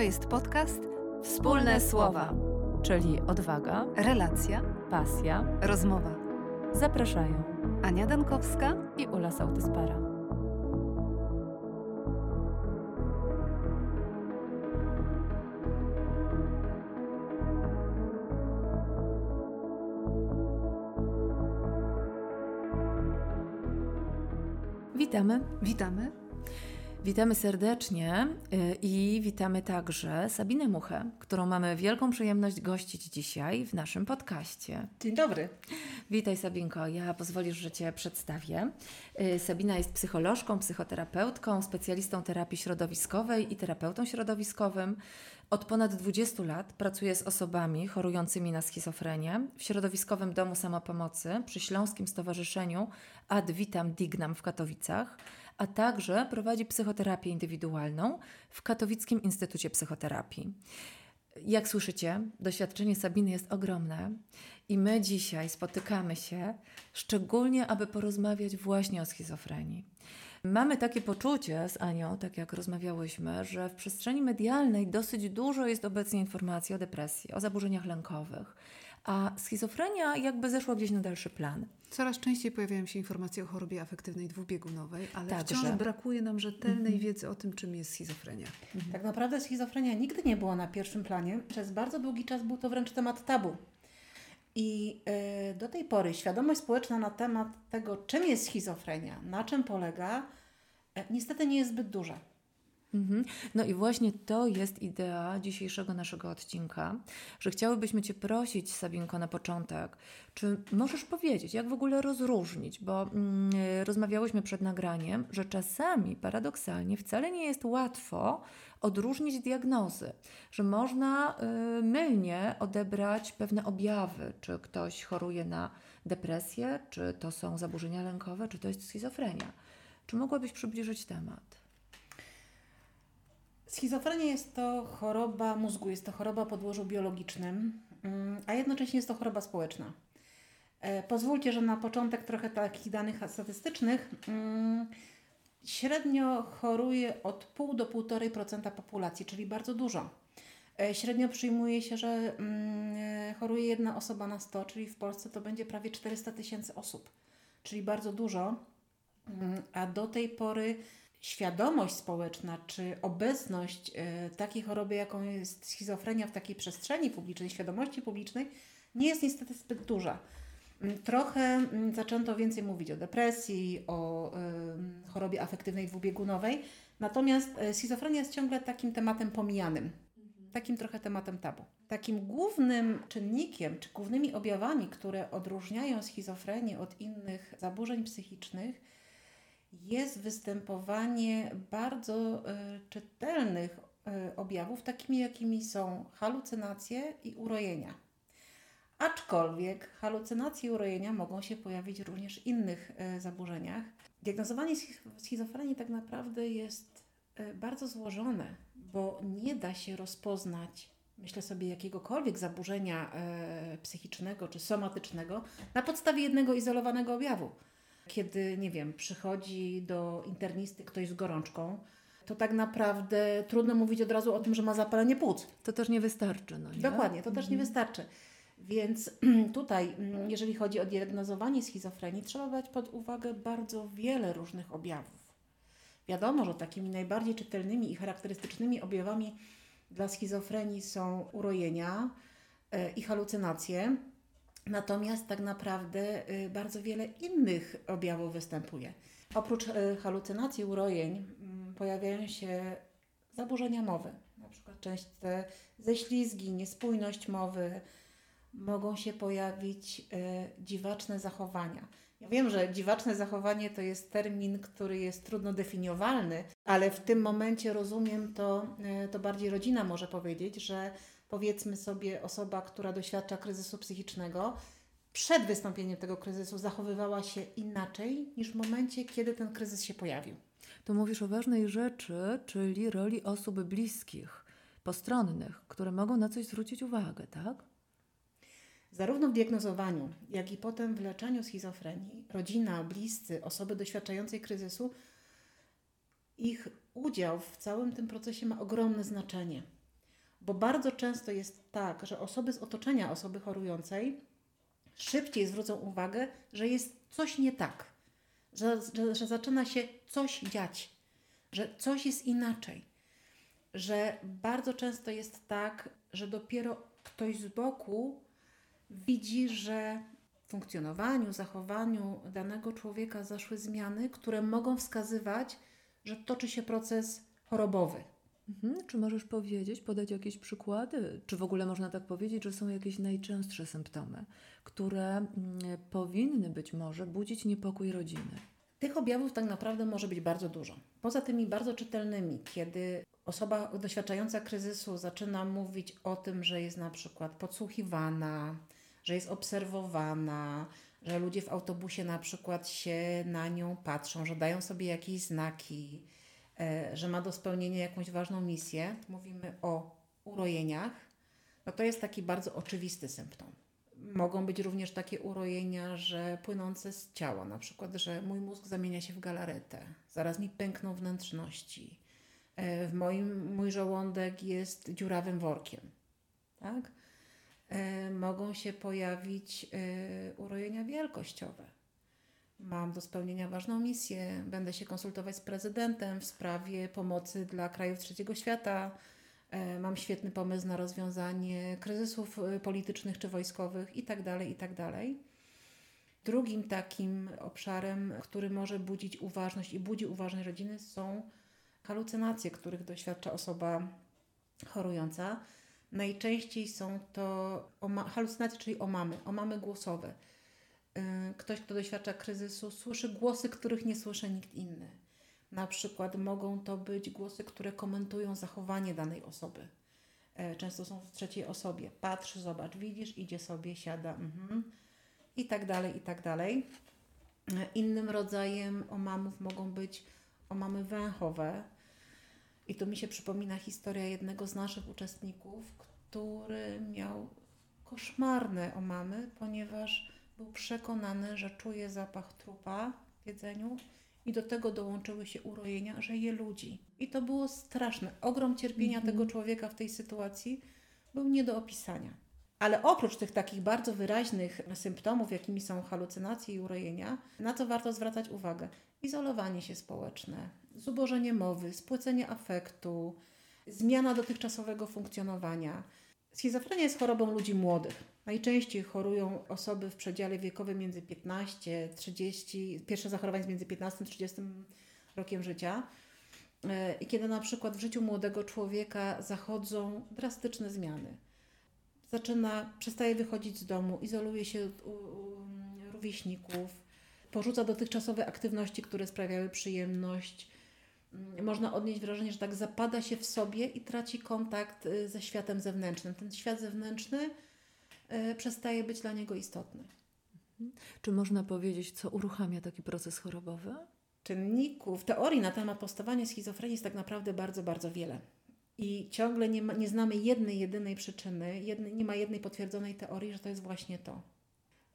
To jest podcast Wspólne Słowa, czyli odwaga, relacja, pasja, rozmowa. Zapraszają Ania Dankowska i Ula Sautyspara. Witamy. Witamy. Witamy serdecznie y, i witamy także Sabinę Muchę, którą mamy wielką przyjemność gościć dzisiaj w naszym podcaście. Dzień dobry. Witaj Sabinko, ja pozwolisz, że Cię przedstawię. Y, Sabina jest psycholożką, psychoterapeutką, specjalistą terapii środowiskowej i terapeutą środowiskowym. Od ponad 20 lat pracuje z osobami chorującymi na schizofrenię w środowiskowym domu samopomocy przy Śląskim Stowarzyszeniu Ad Vitam Dignam w Katowicach, a także prowadzi psychoterapię indywidualną w Katowickim Instytucie Psychoterapii. Jak słyszycie, doświadczenie Sabiny jest ogromne i my dzisiaj spotykamy się szczególnie, aby porozmawiać właśnie o schizofrenii. Mamy takie poczucie z Anią, tak jak rozmawiałyśmy, że w przestrzeni medialnej dosyć dużo jest obecnie informacji o depresji, o zaburzeniach lękowych, a schizofrenia jakby zeszła gdzieś na dalszy plan. Coraz częściej pojawiają się informacje o chorobie afektywnej dwubiegunowej, ale Także. wciąż brakuje nam rzetelnej wiedzy o tym, czym jest schizofrenia. Tak naprawdę schizofrenia nigdy nie była na pierwszym planie. Przez bardzo długi czas był to wręcz temat tabu. I y, do tej pory świadomość społeczna na temat tego, czym jest schizofrenia, na czym polega, e, niestety nie jest zbyt duża. Mhm. No i właśnie to jest idea dzisiejszego naszego odcinka, że chciałybyśmy Cię prosić, Sabinko, na początek, czy możesz powiedzieć, jak w ogóle rozróżnić, bo mm, rozmawiałyśmy przed nagraniem, że czasami paradoksalnie wcale nie jest łatwo odróżnić diagnozy, że można y, mylnie odebrać pewne objawy, czy ktoś choruje na depresję, czy to są zaburzenia lękowe, czy to jest schizofrenia. Czy mogłabyś przybliżyć temat? Schizofrenia jest to choroba mózgu, jest to choroba podłożu biologicznym, mm, a jednocześnie jest to choroba społeczna. E, Pozwólcie, że na początek trochę takich danych statystycznych. Mm, Średnio choruje od pół do 1,5% populacji, czyli bardzo dużo. E, Średnio przyjmuje się, że mm, choruje jedna osoba na 100, czyli w Polsce to będzie prawie 400 tysięcy osób, czyli bardzo dużo. A do tej pory świadomość społeczna czy obecność e, takiej choroby, jaką jest schizofrenia w takiej przestrzeni publicznej, świadomości publicznej, nie jest niestety zbyt duża. Mm, Trochę mm, zaczęto więcej mówić o depresji, o em, chorobie afektywnej dwubiegunowej, natomiast e, schizofrenia jest ciągle takim tematem pomijanym, takim trochę tematem tabu. Takim głównym czynnikiem, czy głównymi objawami, które odróżniają schizofrenię od innych zaburzeń psychicznych, jest występowanie bardzo e, czytelnych e, objawów, takimi jakimi są halucynacje i urojenia. Aczkolwiek halucynacje i urojenia mogą się pojawić również w innych e, zaburzeniach. Diagnozowanie schiz- schizofrenii tak naprawdę jest bardzo złożone, bo nie da się rozpoznać, myślę sobie, jakiegokolwiek zaburzenia psychicznego czy somatycznego na podstawie jednego izolowanego objawu. Kiedy, nie wiem, przychodzi do internisty ktoś z gorączką, to tak naprawdę trudno mówić od razu o tym, że ma zapalenie płuc. To też nie wystarczy. No nie? Dokładnie, to też nie wystarczy. Więc tutaj, mm, jeżeli chodzi o diagnozowanie schizofrenii, trzeba brać pod uwagę bardzo wiele różnych objawów. Wiadomo, że takimi najbardziej czytelnymi i charakterystycznymi objawami dla schizofrenii są urojenia e, i halucynacje. Natomiast tak naprawdę y, bardzo wiele innych objawów występuje. Oprócz y, halucynacji, urojeń mm, pojawiają się zaburzenia mowy, na przykład częste ześlizgi, niespójność mowy, mogą się pojawić y, dziwaczne zachowania. Ja wiem, że dziwaczne zachowanie to jest termin, który jest trudno definiowalny, ale w tym momencie rozumiem to, to bardziej rodzina może powiedzieć, że powiedzmy sobie osoba, która doświadcza kryzysu psychicznego, przed wystąpieniem tego kryzysu zachowywała się inaczej niż w momencie, kiedy ten kryzys się pojawił. Tu mówisz o ważnej rzeczy, czyli roli osób bliskich, postronnych, które mogą na coś zwrócić uwagę, tak? Zarówno w diagnozowaniu, jak i potem w leczeniu schizofrenii, rodzina, bliscy, osoby doświadczające kryzysu, ich udział w całym tym procesie ma ogromne znaczenie. Bo bardzo często jest tak, że osoby z otoczenia osoby chorującej szybciej zwrócą uwagę, że jest coś nie tak, że, że, że zaczyna się coś dziać, że coś jest inaczej, że bardzo często jest tak, że dopiero ktoś z boku widzi, że funkcjonowaniu, zachowaniu danego człowieka zaszły zmiany, które mogą wskazywać, że toczy się proces chorobowy. Mhm. Czy możesz powiedzieć, podać jakieś przykłady? Czy w ogóle można tak powiedzieć, że są jakieś najczęstsze symptomy, które mm, powinny być może budzić niepokój rodziny? Tych objawów tak naprawdę może być bardzo dużo. Poza tymi bardzo czytelnymi, kiedy osoba doświadczająca kryzysu zaczyna mówić o tym, że jest na przykład podsłuchiwana, że jest obserwowana, że ludzie w autobusie na przykład się na nią patrzą, że dają sobie jakieś znaki, że ma do spełnienia jakąś ważną misję. Mówimy o urojeniach. No to jest taki bardzo oczywisty symptom. Mogą być również takie urojenia, że płynące z ciała, na przykład, że mój mózg zamienia się w galaretę, zaraz mi pękną wnętrzności, e, w moim, mój żołądek jest dziurawym workiem. Tak? E, mogą się pojawić e, urojenia wielkościowe. Mam do spełnienia ważną misję, będę się konsultować z prezydentem w sprawie pomocy dla krajów trzeciego świata. E, mam świetny pomysł na rozwiązanie kryzysów politycznych czy wojskowych itd. Tak itd. Tak Drugim takim obszarem, który może budzić uważność i budzi uważność rodziny, są halucynacje, których doświadcza osoba chorująca. Najczęściej są to halucynacje, czyli omamy, omamy głosowe. Y, ktoś, kto doświadcza kryzysu, słyszy głosy, których nie słyszy nikt inny. Na przykład mogą to być głosy, które komentują zachowanie danej osoby. E, często są w trzeciej osobie. Patrz, zobacz, widzisz, idzie sobie, siada, mhm. i tak dalej, i tak dalej. E, innym rodzajem omamów mogą być omamy węchowe, i tu mi się przypomina historia jednego z naszych uczestników, który miał koszmarne omamy, ponieważ był przekonany, że czuje zapach trupa w jedzeniu i do tego dołączyły się urojenia, że je ludzi. I to było straszne. Ogrom cierpienia mm -hmm. tego człowieka w tej sytuacji był nie do opisania. Ale oprócz tych takich bardzo wyraźnych symptomów, jakimi są halucynacje i urojenia, na co warto zwracać uwagę? Izolowanie się społeczne, zubożenie mowy, spłycenie afektu, zmiana dotychczasowego funkcjonowania. Schizofrenia jest chorobą ludzi młodych. Najczęściej chorują osoby w przedziale wiekowym między 15 30, pierwsze zachorowanie jest między 15 30 rokiem życia. E, I kiedy na przykład w życiu młodego człowieka zachodzą drastyczne zmiany, zaczyna, przestaje wychodzić z domu, izoluje się od rówieśników, porzuca dotychczasowe aktywności, które sprawiały przyjemność, Mm, można odnieść wrażenie, że tak zapada się w sobie i traci kontakt y, ze światem zewnętrznym. Ten świat zewnętrzny y, przestaje być dla niego istotny. Mhm. Czy można powiedzieć, co uruchamia taki proces chorobowy? Czynników, teorii na temat powstawania schizofrenii jest tak naprawdę bardzo, bardzo wiele. I ciągle nie, ma, nie znamy jednej, jedynej przyczyny, jednej, nie ma jednej potwierdzonej teorii, że to jest właśnie to.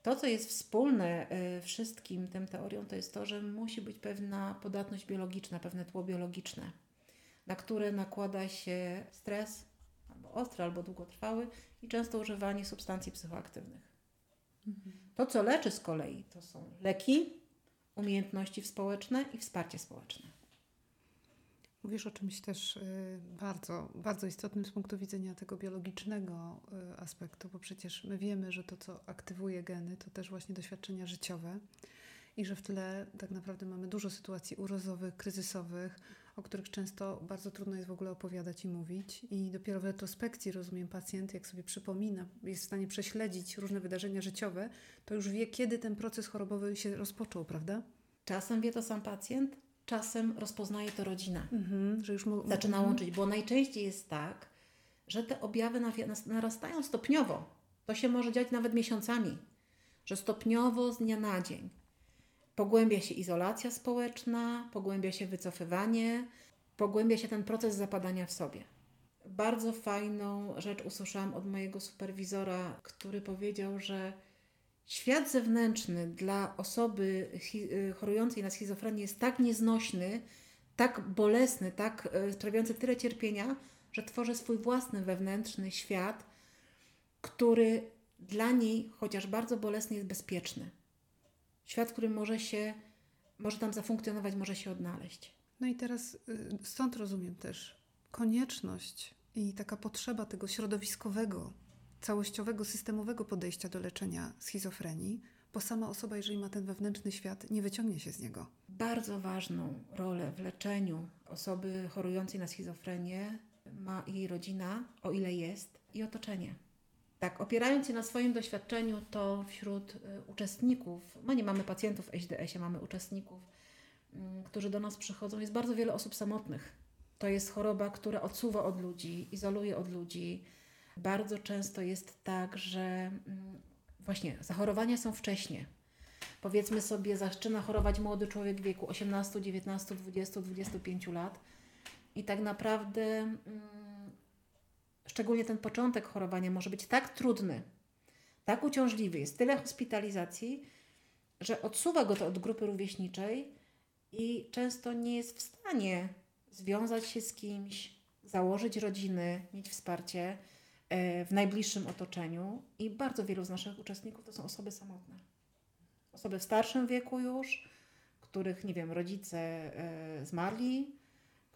To, co jest wspólne y, wszystkim tym teoriom, to jest to, że musi być pewna podatność biologiczna, pewne tło biologiczne, na które nakłada się stres, albo ostry, albo długotrwały i często używanie substancji psychoaktywnych. To, co leczy z kolei, to są leki, umiejętności społeczne i wsparcie społeczne. Mówisz o czymś też y, bardzo, bardzo istotnym z punktu widzenia tego biologicznego y, aspektu, bo przecież my wiemy, że to, co aktywuje geny, to też właśnie doświadczenia życiowe i że w tle tak naprawdę mamy dużo sytuacji urozowych, kryzysowych, o których często bardzo trudno jest w ogóle opowiadać i mówić. I dopiero w retrospekcji, rozumiem, pacjent, jak sobie przypomina, jest w stanie prześledzić różne wydarzenia życiowe, to już wie, kiedy ten proces chorobowy się rozpoczął, prawda? Czasem wie to sam pacjent, czasem rozpoznaje to rodzina. Mhm, że już zaczyna mhm. łączyć, bo najczęściej jest tak, że te objawy narastają stopniowo. To się może dziać nawet miesiącami, że stopniowo z dnia na dzień pogłębia się izolacja społeczna, pogłębia się wycofywanie, pogłębia się ten proces zapadania w sobie. Bardzo fajną rzecz usłyszałam od mojego superwizora, który powiedział, że Świat zewnętrzny dla osoby y, chorującej na schizofrenię jest tak nieznośny, tak bolesny, tak y, sprawiający tyle cierpienia, że tworzy swój własny wewnętrzny świat, który dla niej, chociaż bardzo bolesny, jest bezpieczny. Świat, który może się, może tam zafunkcjonować, może się odnaleźć. No i teraz y, stąd rozumiem też konieczność i taka potrzeba tego środowiskowego, całościowego, systemowego podejścia do leczenia schizofrenii, bo sama osoba, jeżeli ma ten wewnętrzny świat, nie wyciągnie się z niego. Bardzo ważną rolę w leczeniu osoby chorującej na schizofrenię ma jej rodzina, o ile jest, i otoczenie. Tak, opierając się na swoim doświadczeniu, to wśród y, uczestników, no nie mamy pacjentów w HDS-ie, mamy uczestników, y, którzy do nas przychodzą, jest bardzo wiele osób samotnych. To jest choroba, która odsuwa od ludzi, izoluje od ludzi. Bardzo często jest tak, że y, właśnie zachorowania są wcześnie. Powiedzmy sobie, zaczyna chorować młody człowiek w wieku 18, 19, 20, 25 lat i tak naprawdę mm, szczególnie ten początek chorowania może być tak trudny, tak uciążliwy, jest tyle hospitalizacji, że odsuwa go to od grupy rówieśniczej i często nie jest w stanie związać się z kimś, założyć rodziny, mieć wsparcie w najbliższym otoczeniu i bardzo wielu z naszych uczestników to są osoby samotne. Osoby w starszym wieku już, których, nie wiem, rodzice e, zmarli,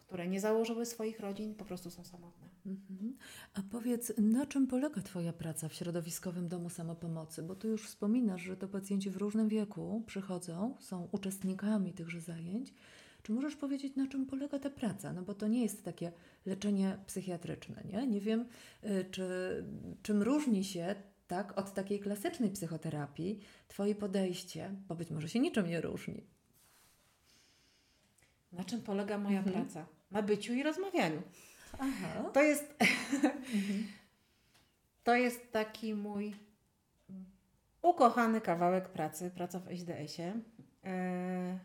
które nie założyły swoich rodzin, po prostu są samotne. Mhm. A powiedz, na czym polega Twoja praca w środowiskowym domu samopomocy? Bo tu już wspominasz, że to pacjenci w różnym wieku przychodzą, są uczestnikami tychże zajęć. Czy możesz powiedzieć, na czym polega ta praca? No bo to nie jest takie leczenie psychiatryczne, nie? Nie wiem, y, czy, czym różni się tak, od takiej klasycznej psychoterapii Twoje podejście, bo być może się niczym nie różni. Na czym polega moja mhm. praca? Na byciu i rozmawianiu. Aha. To jest, mhm. to jest taki mój ukochany kawałek pracy, praca w HDS-ie. E,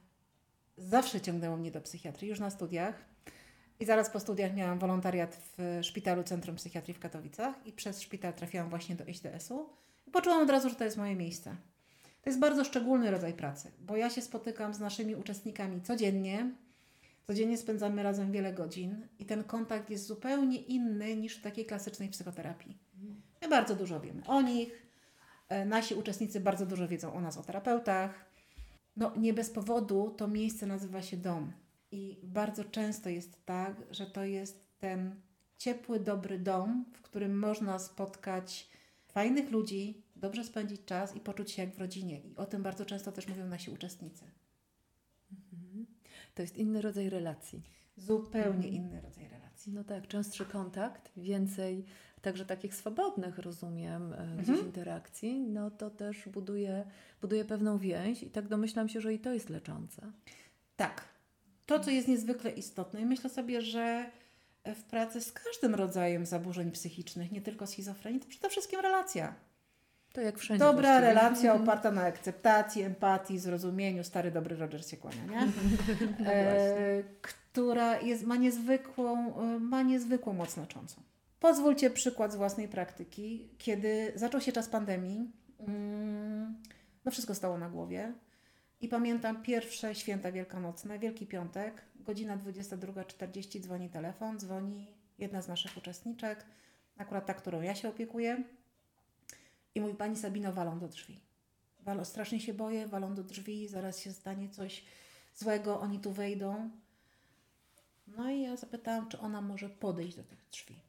zawsze ciągnęło mnie do psychiatrii, już na studiach. I zaraz po studiach miałam wolontariat w Szpitalu Centrum Psychiatrii w Katowicach i przez szpital trafiłam właśnie do HDS-u i poczułam od razu, że to jest moje miejsce. To jest bardzo szczególny rodzaj pracy, bo ja się spotykam z naszymi uczestnikami codziennie. Codziennie spędzamy razem wiele godzin i ten kontakt jest zupełnie inny niż w takiej klasycznej psychoterapii. My bardzo dużo wiemy o nich, e, nasi uczestnicy bardzo dużo wiedzą o nas, o terapeutach no nie bez powodu to miejsce nazywa się dom. I bardzo często jest tak, że to jest ten ciepły, dobry dom, w którym można spotkać fajnych ludzi, dobrze spędzić czas i poczuć się jak w rodzinie. I o tym bardzo często też mówią nasi uczestnicy. Mhm. To jest inny rodzaj relacji. Zupełnie inny rodzaj relacji. No tak, częstszy kontakt, więcej także takich swobodnych, rozumiem, e, gdzieś mhm. interakcji, no to też buduje, buduje pewną więź i tak domyślam się, że i to jest leczące. Tak. To, co jest niezwykle istotne i myślę sobie, że w pracy z każdym rodzajem zaburzeń psychicznych, nie tylko schizofrenii, to przede wszystkim relacja. To jak wszędzie. Dobra właściwie. relacja mhm. oparta na akceptacji, empatii, zrozumieniu. Stary, dobry Roger się kłania, nie? No e, która jest, ma, niezwykłą, e, ma niezwykłą moc znaczącą. Pozwólcie przykład z własnej praktyki. Kiedy zaczął się czas pandemii, mm, no wszystko stało na głowie. I pamiętam pierwsze święta wielkanocne, Wielki Piątek, godzina 22.40 dzwoni telefon, dzwoni jedna z naszych uczestniczek, akurat ta, którą ja się opiekuję. I mówi, Pani Sabino, walą do drzwi. Walą, strasznie się boję, walą do drzwi, zaraz się stanie coś złego, oni tu wejdą. No i ja zapytałam, czy ona może podejść do tych drzwi.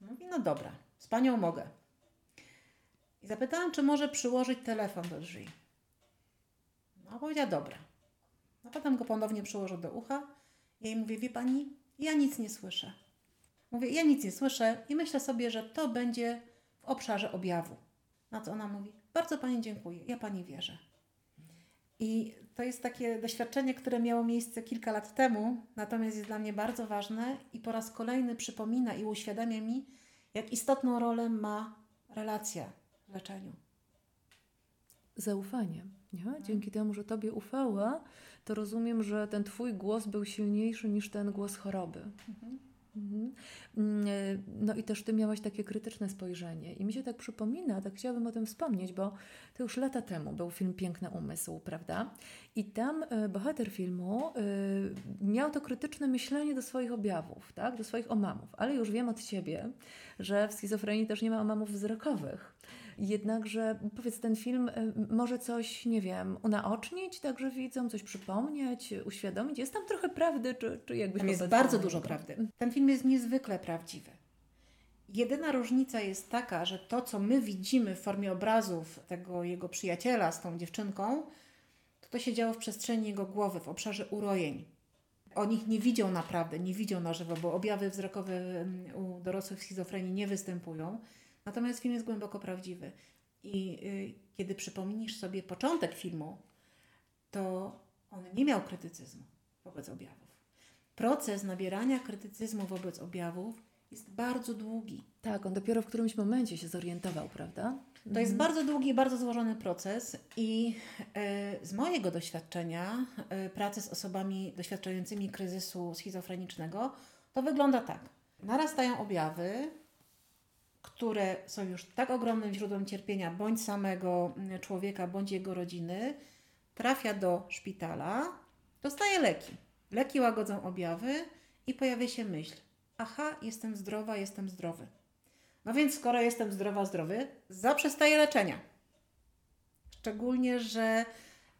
Mówi, no dobra, z panią mogę. I zapytałam, czy może przyłożyć telefon do drzwi. No, powiedziała, dobra. No, potem go ponownie przyłożył do ucha. Ja jej mówię, wie pani, ja nic nie słyszę. Mówię, ja nic nie słyszę i myślę sobie, że to będzie w obszarze objawu. Na co ona mówi, bardzo pani dziękuję, ja pani wierzę. I to jest takie doświadczenie, które miało miejsce kilka lat temu, natomiast jest dla mnie bardzo ważne i po raz kolejny przypomina i uświadamia mi, jak istotną rolę ma relacja w leczeniu. Zaufanie. Nie? Mhm. Dzięki temu, że Tobie ufała, to rozumiem, że ten Twój głos był silniejszy niż ten głos choroby. Mhm. Mhm. Mm, e, no i też ty miałaś takie krytyczne spojrzenie. I mi się tak przypomina, tak chciałabym o tym wspomnieć, bo to już lata temu był film Piękny Umysł, prawda? I tam e, bohater filmu e, miał to krytyczne myślenie do swoich objawów, tak? do swoich omamów. Ale już wiem od ciebie, że w schizofrenii też nie ma omamów wzrokowych. Jednakże powiedz, ten film y, może coś, nie wiem, unaocznić, także widzą, coś przypomnieć, uświadomić. Jest tam trochę prawdy, czy, czy jakbyś Tam jest bardzo dużo prawdy. Ten film jest niezwykle prawdziwy. Jedyna różnica jest taka, że to, co my widzimy w formie obrazów tego jego przyjaciela z tą dziewczynką, to to się działo w przestrzeni jego głowy, w obszarze urojeń. O nich nie widział naprawdę, nie widział na żywo, bo objawy wzrokowe mm, u dorosłych schizofrenii nie występują. Natomiast film jest głęboko prawdziwy. I y, kiedy przypomnisz sobie początek filmu, to on nie miał krytycyzmu wobec objawów. Proces nabierania krytycyzmu wobec objawów jest bardzo długi. Tak, on dopiero w którymś momencie się zorientował, prawda? To jest mhm. bardzo długi bardzo złożony proces i y, z mojego doświadczenia y, pracy z osobami doświadczającymi kryzysu schizofrenicznego to wygląda tak. Narastają objawy, które są już tak ogromnym źródłem cierpienia bądź samego mm, człowieka, bądź jego rodziny, trafia do szpitala, dostaje leki. Leki łagodzą objawy i pojawia się myśl: aha, jestem zdrowa, jestem zdrowy. No więc, skoro jestem zdrowa, zdrowy, zaprzestaję leczenia. Szczególnie, że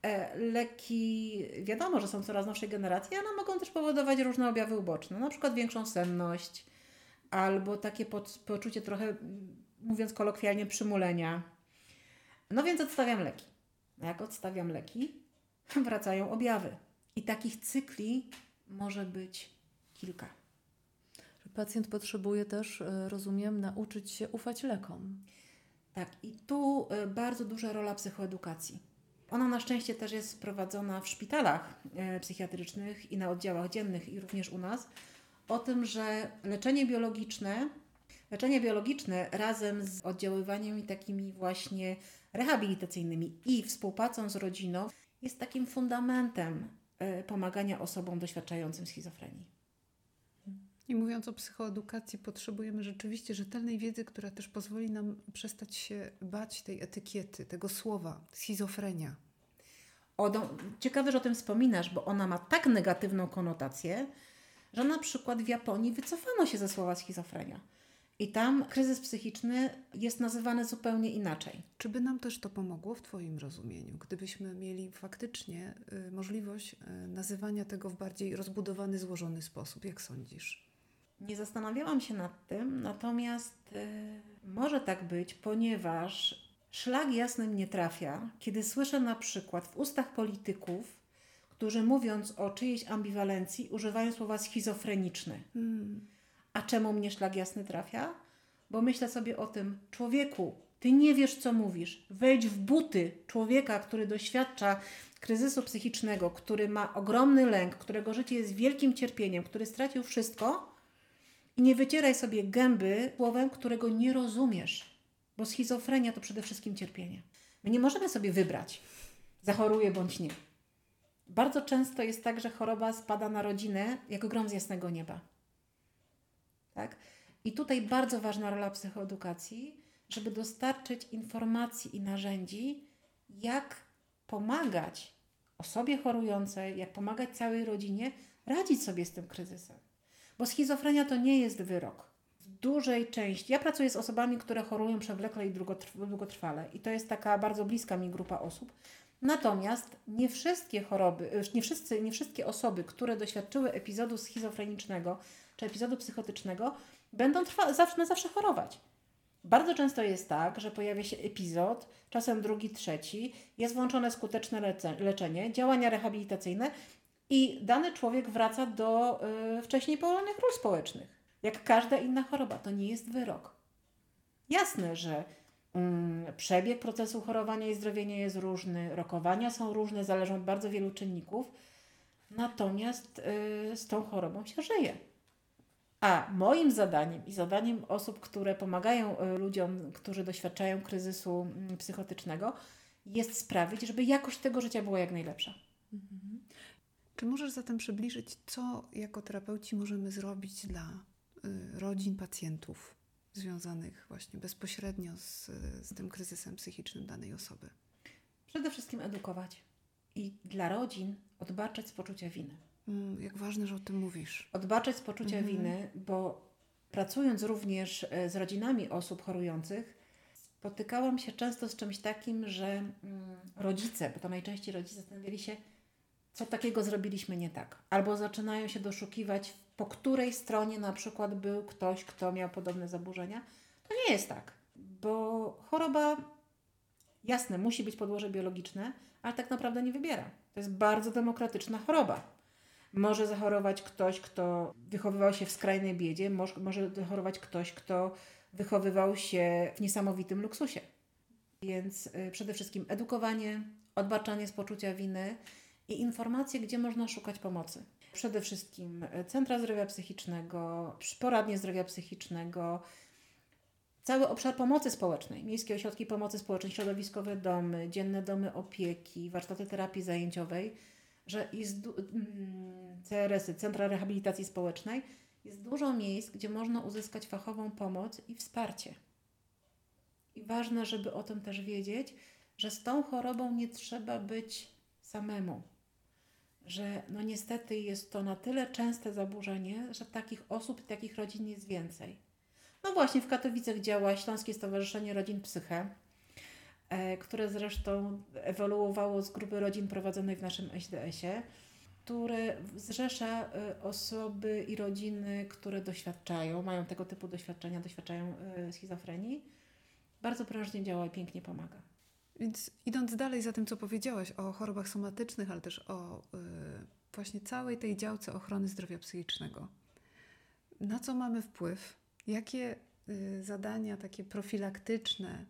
e, leki, wiadomo, że są coraz nowszej generacji, ale mogą też powodować różne objawy uboczne, na przykład większą senność, albo takie poczucie trochę, mówiąc kolokwialnie, przymulenia. No więc odstawiam leki. A jak odstawiam leki, wracają objawy. I takich cykli może być kilka. Pacjent potrzebuje też, e, rozumiem, nauczyć się ufać lekom. Tak, i tu e, bardzo duża rola psychoedukacji. Ona na szczęście też jest prowadzona w szpitalach e, psychiatrycznych i na oddziałach dziennych, i również u nas o tym, że leczenie biologiczne, leczenie biologiczne razem z oddziaływaniem takimi właśnie rehabilitacyjnymi i współpracą z rodziną jest takim fundamentem e, pomagania osobom doświadczającym schizofrenii. I mówiąc o psychoedukacji, potrzebujemy rzeczywiście rzetelnej wiedzy, która też pozwoli nam przestać się bać tej etykiety, tego słowa schizofrenia. ciekawe, że o tym wspominasz, bo ona ma tak negatywną konotację, że na przykład w Japonii wycofano się ze słowa schizofrenia. I tam kryzys psychiczny jest nazywany zupełnie inaczej. Czy by nam też to pomogło w Twoim rozumieniu, gdybyśmy mieli faktycznie y, możliwość y, nazywania tego w bardziej rozbudowany, złożony sposób? Jak sądzisz? Nie zastanawiałam się nad tym, natomiast y, może tak być, ponieważ szlag jasnym nie trafia, kiedy słyszę na przykład w ustach polityków którzy mówiąc o czyjejś ambiwalencji używają słowa schizofreniczny. Hmm. A czemu mnie szlag jasny trafia? Bo myślę sobie o tym, człowieku, ty nie wiesz, co mówisz. Wejdź w buty człowieka, który doświadcza kryzysu psychicznego, który ma ogromny lęk, którego życie jest wielkim cierpieniem, który stracił wszystko i nie wycieraj sobie gęby słowem, którego nie rozumiesz, bo schizofrenia to przede wszystkim cierpienie. My nie możemy sobie wybrać, zachoruję bądź nie. Bardzo często jest tak, że choroba spada na rodzinę jak grom z jasnego nieba. Tak? I tutaj bardzo ważna rola psychoedukacji, żeby dostarczyć informacji i narzędzi, jak pomagać osobie chorującej, jak pomagać całej rodzinie radzić sobie z tym kryzysem. Bo schizofrenia to nie jest wyrok. W dużej części. Ja pracuję z osobami, które chorują przewlekle i długotrwale, i to jest taka bardzo bliska mi grupa osób. Natomiast nie wszystkie choroby, y, nie, wszyscy, nie wszystkie osoby, które doświadczyły epizodu schizofrenicznego czy epizodu psychotycznego, będą trwa, zawsze, na zawsze chorować. Bardzo często jest tak, że pojawia się epizod, czasem drugi, trzeci, jest włączone skuteczne leczenie, działania rehabilitacyjne i dany człowiek wraca do y, wcześniej pełnionych ról społecznych. Jak każda inna choroba, to nie jest wyrok. Jasne, że przebieg procesu chorowania i zdrowienia jest różny, rokowania są różne, zależą od bardzo wielu czynników. Natomiast y, z tą chorobą się żyje. A moim zadaniem i zadaniem osób, które pomagają y, ludziom, którzy doświadczają kryzysu mm, psychotycznego, jest sprawić, żeby jakość tego życia była jak najlepsza. Mhm. Czy możesz zatem przybliżyć, co jako terapeuci możemy zrobić dla y, rodzin pacjentów związanych właśnie bezpośrednio z, z tym kryzysem psychicznym danej osoby? Przede wszystkim edukować i dla rodzin odbaczać z poczucia winy. Mm, jak ważne, że o tym mówisz. Odbaczać z poczucia mhm. winy, bo pracując również e, z rodzinami osób chorujących, spotykałam się często z czymś takim, że mm, rodzice, bo to najczęściej rodzice zastanawiali się, co takiego zrobiliśmy nie tak. Albo zaczynają się doszukiwać, po której stronie na przykład był ktoś, kto miał podobne zaburzenia. To nie jest tak, bo choroba, jasne, musi być podłoże biologiczne, ale tak naprawdę nie wybiera. To jest bardzo demokratyczna choroba. Może zachorować ktoś, kto wychowywał się w skrajnej biedzie, może zachorować ktoś, kto wychowywał się w niesamowitym luksusie. Więc y, przede wszystkim edukowanie, odbaczanie z poczucia winy i informacje, gdzie można szukać pomocy. Przede wszystkim y, centra zdrowia psychicznego, poradnie zdrowia psychicznego, cały obszar pomocy społecznej, miejskie ośrodki pomocy społecznej, środowiskowe domy, dzienne domy opieki, warsztaty terapii zajęciowej, że jest mm, CRS-y, Centra Rehabilitacji Społecznej, jest dużo miejsc, gdzie można uzyskać fachową pomoc i wsparcie. I ważne, żeby o tym też wiedzieć, że z tą chorobą nie trzeba być samemu. Że no niestety jest to na tyle częste zaburzenie, że takich osób i takich rodzin jest więcej. No właśnie w Katowicach działa Śląskie Stowarzyszenie Rodzin Psyche, e, które zresztą ewoluowało z grupy rodzin prowadzonej w naszym SDS-ie które zrzesza y, osoby i rodziny, które doświadczają, mają tego typu doświadczenia, doświadczają y, schizofrenii. Bardzo prężnie działa i pięknie pomaga. Więc idąc dalej za tym, co powiedziałaś o chorobach somatycznych, ale też o y, właśnie całej tej działce ochrony zdrowia psychicznego, na co mamy wpływ? Jakie y, zadania takie profilaktyczne,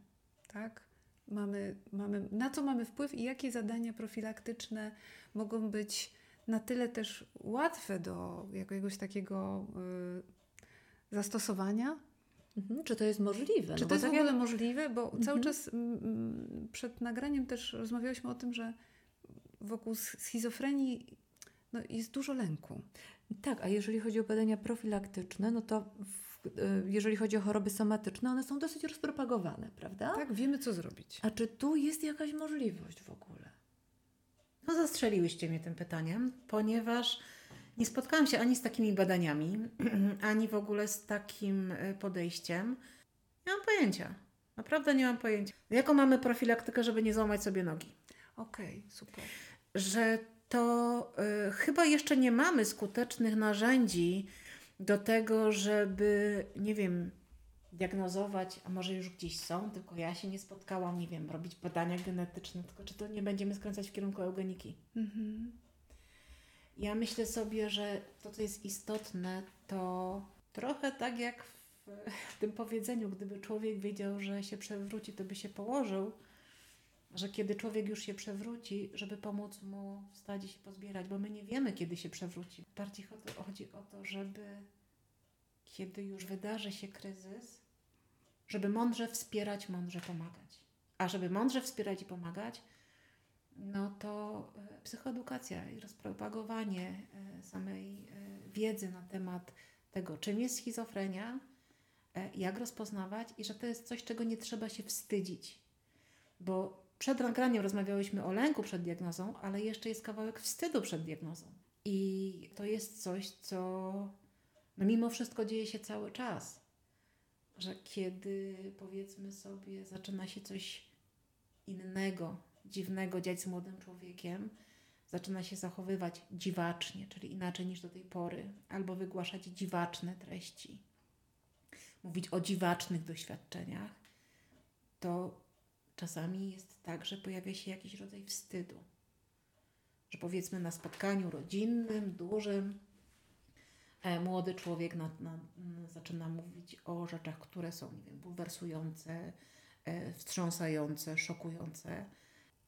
tak? Mamy, mamy, na co mamy wpływ i jakie zadania profilaktyczne mogą być na tyle też łatwe do jakiegoś takiego y, zastosowania. Mhm. Czy to jest możliwe? Czy no to jest tak w ogóle jak... możliwe? Bo mhm. cały czas m, mm, mm, przed nagraniem też rozmawiałyśmy o tym, że wokół schizofrenii no, jest dużo lęku. Tak, a jeżeli chodzi o badania profilaktyczne, no to w, y, jeżeli chodzi o choroby somatyczne, one są dosyć rozpropagowane, prawda? Tak, wiemy co zrobić. A czy tu jest jakaś możliwość w ogóle? No zastrzeliłyście mnie tym pytaniem, ponieważ nie spotkałam się ani z takimi badaniami, ani w ogóle z takim e, podejściem. Nie mam pojęcia. Naprawdę nie mam pojęcia. Jaką mamy profilaktykę, żeby nie złamać sobie nogi? Okej, okay, super. Że to y, chyba jeszcze nie mamy skutecznych narzędzi do tego, żeby, nie wiem, diagnozować, a może już gdzieś są, tylko ja się nie spotkałam, nie wiem, robić badania genetyczne, tylko czy to nie będziemy skręcać w kierunku eugeniki. Mhm. Ja myślę sobie, że to, co jest istotne, to trochę tak jak w, tym powiedzeniu, gdyby człowiek wiedział, że się przewróci, to by się położył, że kiedy człowiek już się przewróci, żeby pomóc mu wstać i się pozbierać, bo my nie wiemy, kiedy się przewróci. Bardziej chodzi o to, żeby kiedy już wydarzy się kryzys, żeby mądrze wspierać, mądrze pomagać. A żeby mądrze wspierać i pomagać, no to e, psychoedukacja i rozpropagowanie e, samej e, wiedzy na temat tego, czym jest schizofrenia, jak rozpoznawać i że to jest coś, czego nie trzeba się wstydzić. Bo przed nagraniem rozmawiałyśmy o lęku przed diagnozą, ale jeszcze jest kawałek wstydu przed diagnozą. I to jest coś, co no mimo wszystko dzieje się cały czas. Że kiedy powiedzmy sobie, zaczyna się coś innego, dziwnego dziać z młodym człowiekiem, zaczyna się zachowywać dziwacznie, czyli inaczej niż do tej pory, albo wygłaszać dziwaczne treści, mówić o dziwacznych doświadczeniach, to czasami jest tak, że pojawia się jakiś rodzaj wstydu. Że powiedzmy na spotkaniu rodzinnym, dużym, E, młody człowiek na, na, zaczyna mówić o rzeczach, które są, nie wiem, bulwersujące, e, wstrząsające, szokujące.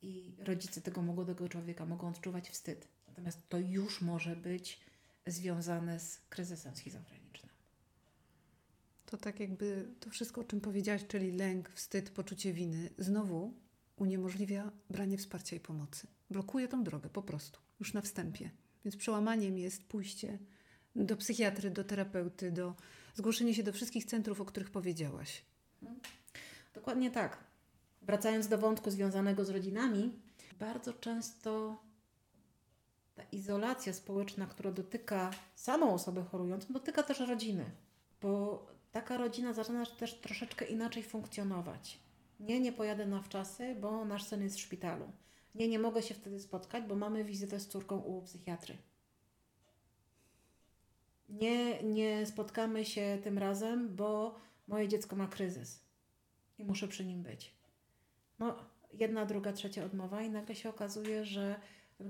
I rodzice tego młodego człowieka mogą odczuwać wstyd. Natomiast to już może być związane z kryzysem schizofrenicznym. To tak jakby to wszystko, o czym powiedziałaś, czyli lęk, wstyd, poczucie winy, znowu uniemożliwia branie wsparcia i pomocy. Blokuje tą drogę po prostu, już na wstępie. Więc przełamaniem jest pójście do psychiatry, do terapeuty, do zgłoszenie się do wszystkich centrów, o których powiedziałaś. Dokładnie tak. Wracając do wątku związanego z rodzinami, bardzo często ta izolacja społeczna, która dotyka samą osobę chorującą, dotyka też rodziny, bo taka rodzina zaczyna też troszeczkę inaczej funkcjonować. Nie, nie pojadę na wczasy, bo nasz syn jest w szpitalu. Nie, nie mogę się wtedy spotkać, bo mamy wizytę z córką u psychiatry. Nie, nie spotkamy się tym razem, bo moje dziecko ma kryzys i muszę przy nim być. No, jedna, druga, trzecia odmowa, i nagle się okazuje, że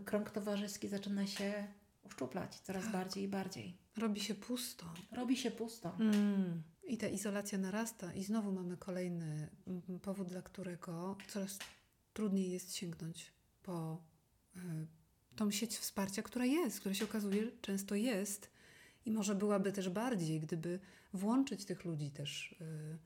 krąg towarzyski zaczyna się uszczuplać coraz Tak. bardziej i bardziej. Robi się pusto. Robi się pusto. Mm. I ta izolacja narasta, i znowu mamy kolejny powód, dla którego coraz trudniej jest sięgnąć po y, tą sieć wsparcia, która jest, która się okazuje często jest i może byłaby też bardziej, gdyby włączyć tych ludzi też y,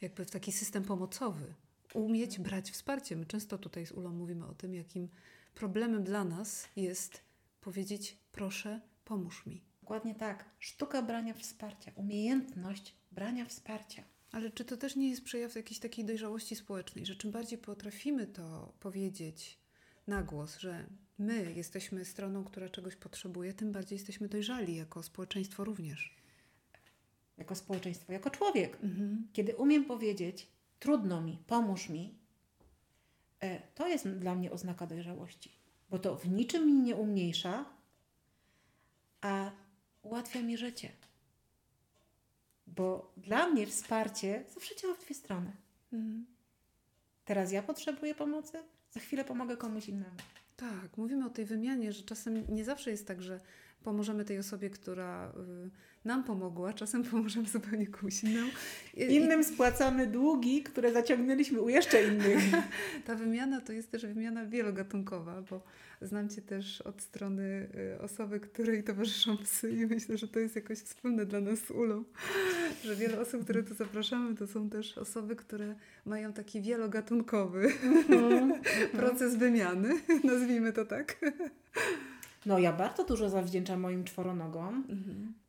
jakby w taki system pomocowy, umieć brać wsparcie. My często tutaj z Ulą mówimy o tym, jakim problemem dla nas jest powiedzieć proszę, pomóż mi. Dokładnie tak. Sztuka brania wsparcia, umiejętność brania wsparcia. Ale czy to też nie jest przejaw jakiejś takiej dojrzałości społecznej, że czym bardziej potrafimy to powiedzieć na głos, że my jesteśmy stroną, która czegoś potrzebuje, tym bardziej jesteśmy dojrzali jako społeczeństwo również. Jako społeczeństwo, jako człowiek. Mhm. Kiedy umiem powiedzieć, trudno mi, pomóż mi, e, to jest dla mnie oznaka dojrzałości. Bo to w niczym mi nie umniejsza, a ułatwia mi życie. Bo dla mnie wsparcie zawsze działa w dwie strony. Mhm. Teraz ja potrzebuję pomocy, za chwilę pomogę komuś innemu. Tak, mówimy o tej wymianie, że czasem nie zawsze jest tak, że pomożemy tej osobie, która y, nam pomogła, czasem pomożemy zupełnie komuś innemu. Innym spłacamy długi, które zaciągnęliśmy u jeszcze innych. Ta wymiana to jest też wymiana wielogatunkowa, bo znam Cię też od strony y, osoby, której towarzyszą psy i myślę, że to jest jakoś wspólne dla nas z Ulą, że wiele osób, które tu zapraszamy, to są też osoby, które mają taki wielogatunkowy proces wymiany, nazwijmy to tak. No ja bardzo dużo zawdzięczam moim czworonogom.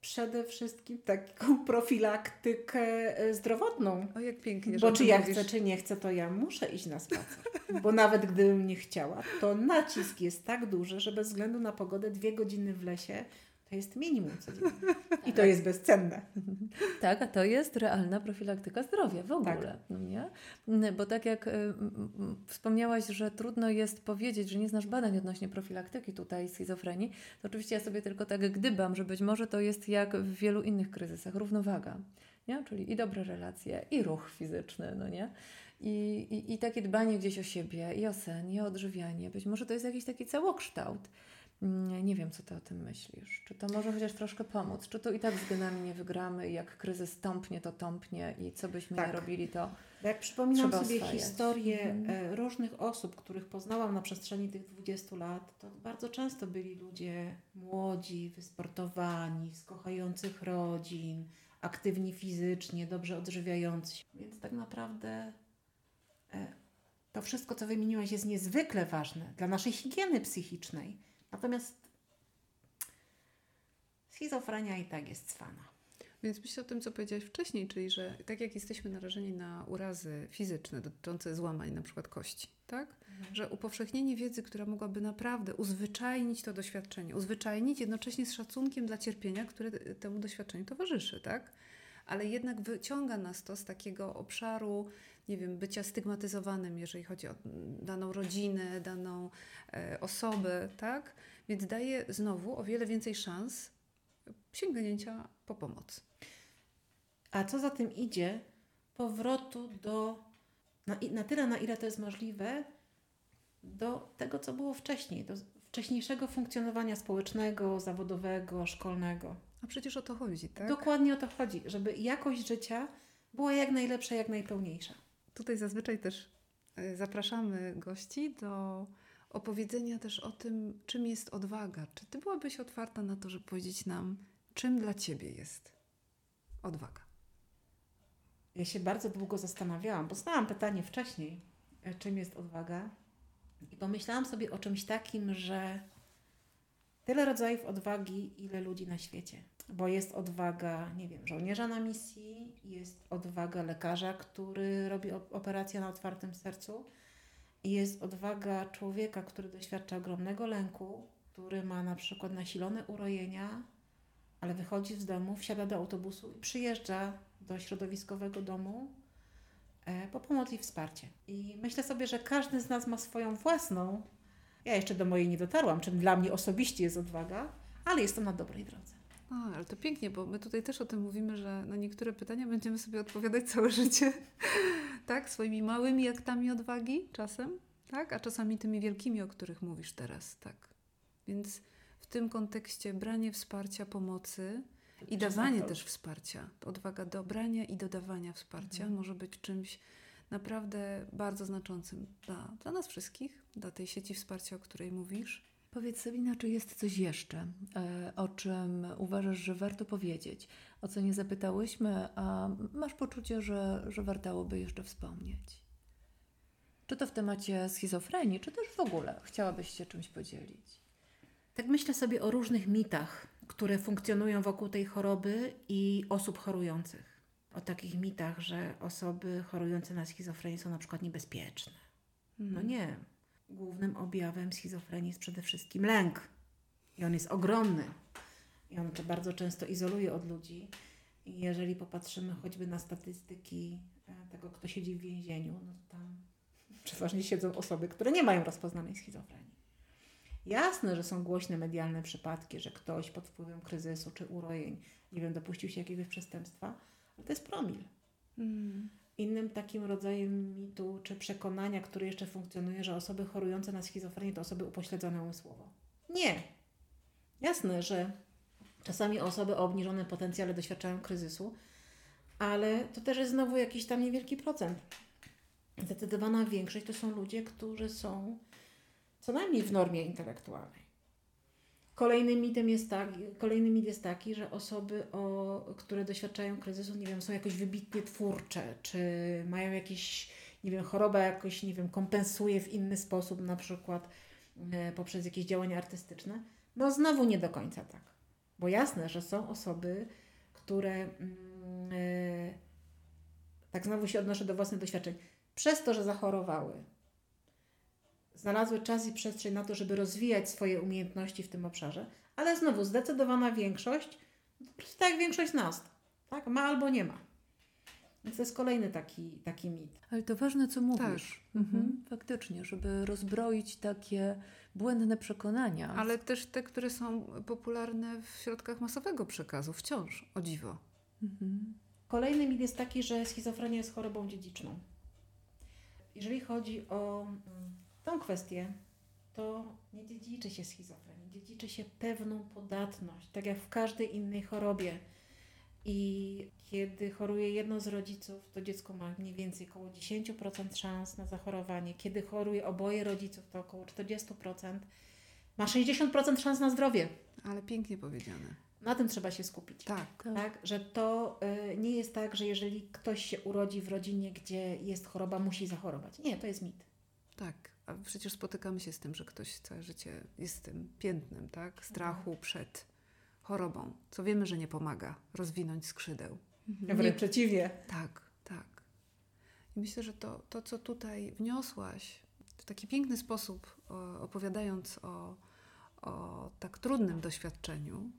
Przede wszystkim taką profilaktykę e, zdrowotną. O, jak pięknie, Bo czy ja mówisz. chcę, czy nie chcę, to ja muszę iść na spacer. Bo nawet gdybym nie chciała, to nacisk jest tak duży, że bez względu na pogodę dwie godziny w lesie to jest minimum codziennie. I to jest bezcenne. Tak, a to jest realna profilaktyka zdrowia w ogóle, Tak. no nie? Mm, Bo tak jak y, wspomniałaś, że trudno jest powiedzieć, że nie znasz badań odnośnie profilaktyki tutaj schizofrenii, to oczywiście ja sobie tylko tak gdybam, że być może to jest jak w wielu innych kryzysach, równowaga, nie? Czyli i dobre relacje, i ruch fizyczny, no nie? I, i, I takie dbanie gdzieś o siebie, i o sen, i o odżywianie. Być może to jest jakiś taki całokształt. Mm, Nie wiem, co ty o tym myślisz. Czy to może chociaż troszkę pomóc? Czy to i tak z genami nie wygramy jak kryzys tąpnie, to tąpnie i co byśmy Tak. nie robili, to... Jak przypominam sobie oswajać. historię Mhm. e, różnych osób, których poznałam na przestrzeni tych 20 lat, to bardzo często byli ludzie młodzi, wysportowani, z kochających rodzin, aktywni fizycznie, dobrze odżywiający się. Więc tak naprawdę e, to wszystko, co wymieniłaś, jest niezwykle ważne dla naszej higieny psychicznej. Natomiast schizofrenia i tak jest cwana. Więc myślę o tym, co powiedziałaś wcześniej, czyli że tak jak jesteśmy narażeni na urazy fizyczne dotyczące złamań, na przykład kości, tak? Że upowszechnienie wiedzy, która mogłaby naprawdę uzwyczajnić to doświadczenie, uzwyczajnić jednocześnie z szacunkiem dla cierpienia, które temu doświadczeniu towarzyszy, tak? Ale jednak wyciąga nas to z takiego obszaru, nie wiem, bycia stygmatyzowanym, jeżeli chodzi o daną rodzinę, daną e, osobę, tak? Więc daje znowu o wiele więcej szans sięgnięcia po pomoc. A co za tym idzie, powrotu do, na, na tyle, na ile to jest możliwe, do tego, co było wcześniej, do wcześniejszego funkcjonowania społecznego, zawodowego, szkolnego. A przecież o to chodzi, tak? Dokładnie o to chodzi, żeby jakość życia była jak najlepsza, jak najpełniejsza. Tutaj zazwyczaj też e, zapraszamy gości do opowiedzenia też o tym, czym jest odwaga. Czy ty byłabyś otwarta na to, żeby powiedzieć nam, czym dla ciebie jest odwaga? Ja się bardzo długo zastanawiałam, bo znałam pytanie wcześniej, e, czym jest odwaga. I pomyślałam sobie o czymś takim, że tyle rodzajów odwagi, ile ludzi na świecie. Bo jest odwaga, nie wiem, żołnierza na misji, jest odwaga lekarza, który robi operację na otwartym sercu, jest odwaga człowieka, który doświadcza ogromnego lęku, który ma na przykład nasilone urojenia, ale wychodzi z domu, wsiada do autobusu i przyjeżdża do środowiskowego domu e, po pomoc i wsparcie. I myślę sobie, że każdy z nas ma swoją własną. Ja jeszcze do mojej nie dotarłam, czym dla mnie osobiście jest odwaga, ale jestem na dobrej drodze. O, ale to pięknie, bo my tutaj też o tym mówimy, że na niektóre pytania będziemy sobie odpowiadać całe życie, tak? Swoimi małymi aktami odwagi czasem, tak? A czasami tymi wielkimi, o których mówisz teraz, tak? Więc w tym kontekście branie wsparcia, pomocy i dawanie też wsparcia, odwaga do brania i dodawania wsparcia mhm. może być czymś naprawdę bardzo znaczącym dla, dla nas wszystkich, dla tej sieci wsparcia, o której mówisz. Powiedz Sabina, czy jest coś jeszcze, e, o czym uważasz, że warto powiedzieć, o co nie zapytałyśmy, a masz poczucie, że, że wartałoby jeszcze wspomnieć? Czy to w temacie schizofrenii, czy też w ogóle chciałabyś się czymś podzielić? Tak myślę sobie o różnych mitach, które funkcjonują wokół tej choroby i osób chorujących. O takich mitach, że osoby chorujące na schizofrenię są na przykład niebezpieczne. No mhm. nie. Głównym objawem schizofrenii jest przede wszystkim lęk. I on jest ogromny. I on bardzo często izoluje od ludzi. I jeżeli popatrzymy choćby na statystyki e, tego, kto siedzi w więzieniu, no to tam przeważnie siedzą osoby, które nie mają rozpoznanej schizofrenii. Jasne, że są głośne medialne przypadki, że ktoś pod wpływem kryzysu czy urojeń, nie wiem, dopuścił się jakiegoś przestępstwa, ale to jest promil. Mm. Innym takim rodzajem mitu czy przekonania, który jeszcze funkcjonuje, że osoby chorujące na schizofrenię to osoby upośledzone umysłowo. Nie. Jasne, że czasami osoby o obniżonym potencjale doświadczają kryzysu, ale to też jest znowu jakiś tam niewielki procent. Zdecydowana większość to są ludzie, którzy są co najmniej w normie intelektualnej. Kolejnym mitem jest, tak, kolejny jest taki, że osoby, o, które doświadczają kryzysu, nie wiem, są jakoś wybitnie twórcze, czy mają jakieś, nie wiem, choroba jakoś, nie wiem, kompensuje w inny sposób, na przykład e, poprzez jakieś działania artystyczne. No znowu nie do końca tak. Bo jasne, że są osoby, które, mm, e, tak znowu się odnoszę do własnych doświadczeń, przez to, że zachorowały, znalazły czas i przestrzeń na to, żeby rozwijać swoje umiejętności w tym obszarze, ale znowu zdecydowana większość, tak jak większość z nas, tak, ma albo nie ma. Więc to jest kolejny taki, taki mit. Ale to ważne, co mówisz. Tak. Mhm. mhm. Faktycznie, żeby rozbroić takie błędne przekonania. Ale też te, które są popularne w środkach masowego przekazu, wciąż, o dziwo. Mhm. Kolejny mit jest taki, że schizofrenia jest chorobą dziedziczną. Jeżeli chodzi o mm, tą kwestię, to nie dziedziczy się schizofrenii, dziedziczy się pewną podatność, tak jak w każdej innej chorobie. I kiedy choruje jedno z rodziców, to dziecko ma mniej więcej około 10% szans na zachorowanie. Kiedy choruje oboje rodziców, to około 40%. Ma 60% szans na zdrowie. Ale pięknie powiedziane. Na tym trzeba się skupić. Tak. tak że to y, nie jest tak, że jeżeli ktoś się urodzi w rodzinie, gdzie jest choroba, musi zachorować. Nie, to jest mit. Tak. A przecież spotykamy się z tym, że ktoś całe życie jest tym piętnem, tak? Strachu mhm. przed chorobą, co wiemy, że nie pomaga rozwinąć skrzydeł. Mhm. Wręcz przeciwnie. Tak, tak. I myślę, że to, to, co tutaj wniosłaś w taki piękny sposób, opowiadając o, o tak trudnym doświadczeniu,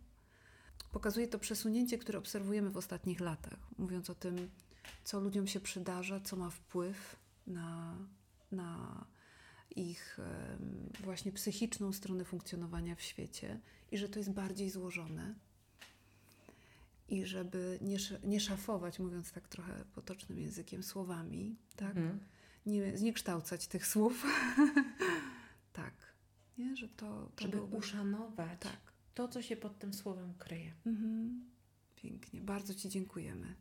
pokazuje to przesunięcie, które obserwujemy w ostatnich latach, mówiąc o tym, co ludziom się przydarza, co ma wpływ na, na ich właśnie psychiczną stronę funkcjonowania w świecie i że to jest bardziej złożone. I żeby nie, nie szafować, mówiąc tak trochę potocznym językiem, słowami, tak? Mhm. Nie zniekształcać tych słów. tak. Nie, że to, to żeby byłoby... uszanować tak. to, co się pod tym słowem kryje. Mhm. Pięknie. Bardzo Ci dziękujemy.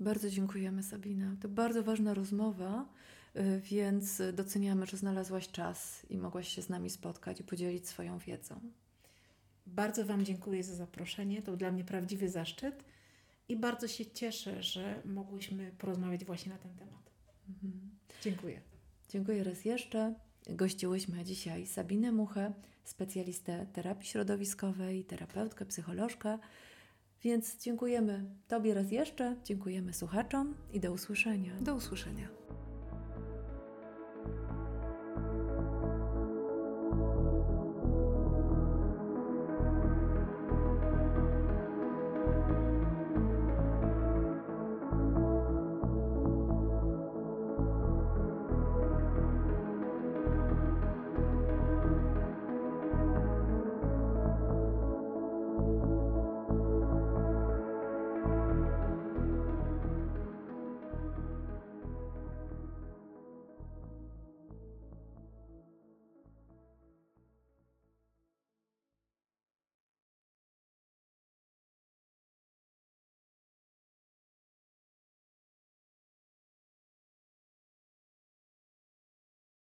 Bardzo dziękujemy, Sabina. To bardzo ważna rozmowa. Y, więc doceniamy, że znalazłaś czas i mogłaś się z nami spotkać i podzielić swoją wiedzą. Bardzo Wam dziękuję za zaproszenie. To dla mnie prawdziwy zaszczyt i bardzo się cieszę, że mogłyśmy porozmawiać właśnie na ten temat. Mhm. Dziękuję. Dziękuję raz jeszcze. Gościłyśmy dzisiaj Sabinę Muchę, specjalistę terapii środowiskowej, terapeutkę, psycholożkę. Więc dziękujemy Tobie raz jeszcze, dziękujemy słuchaczom i do usłyszenia. Do usłyszenia.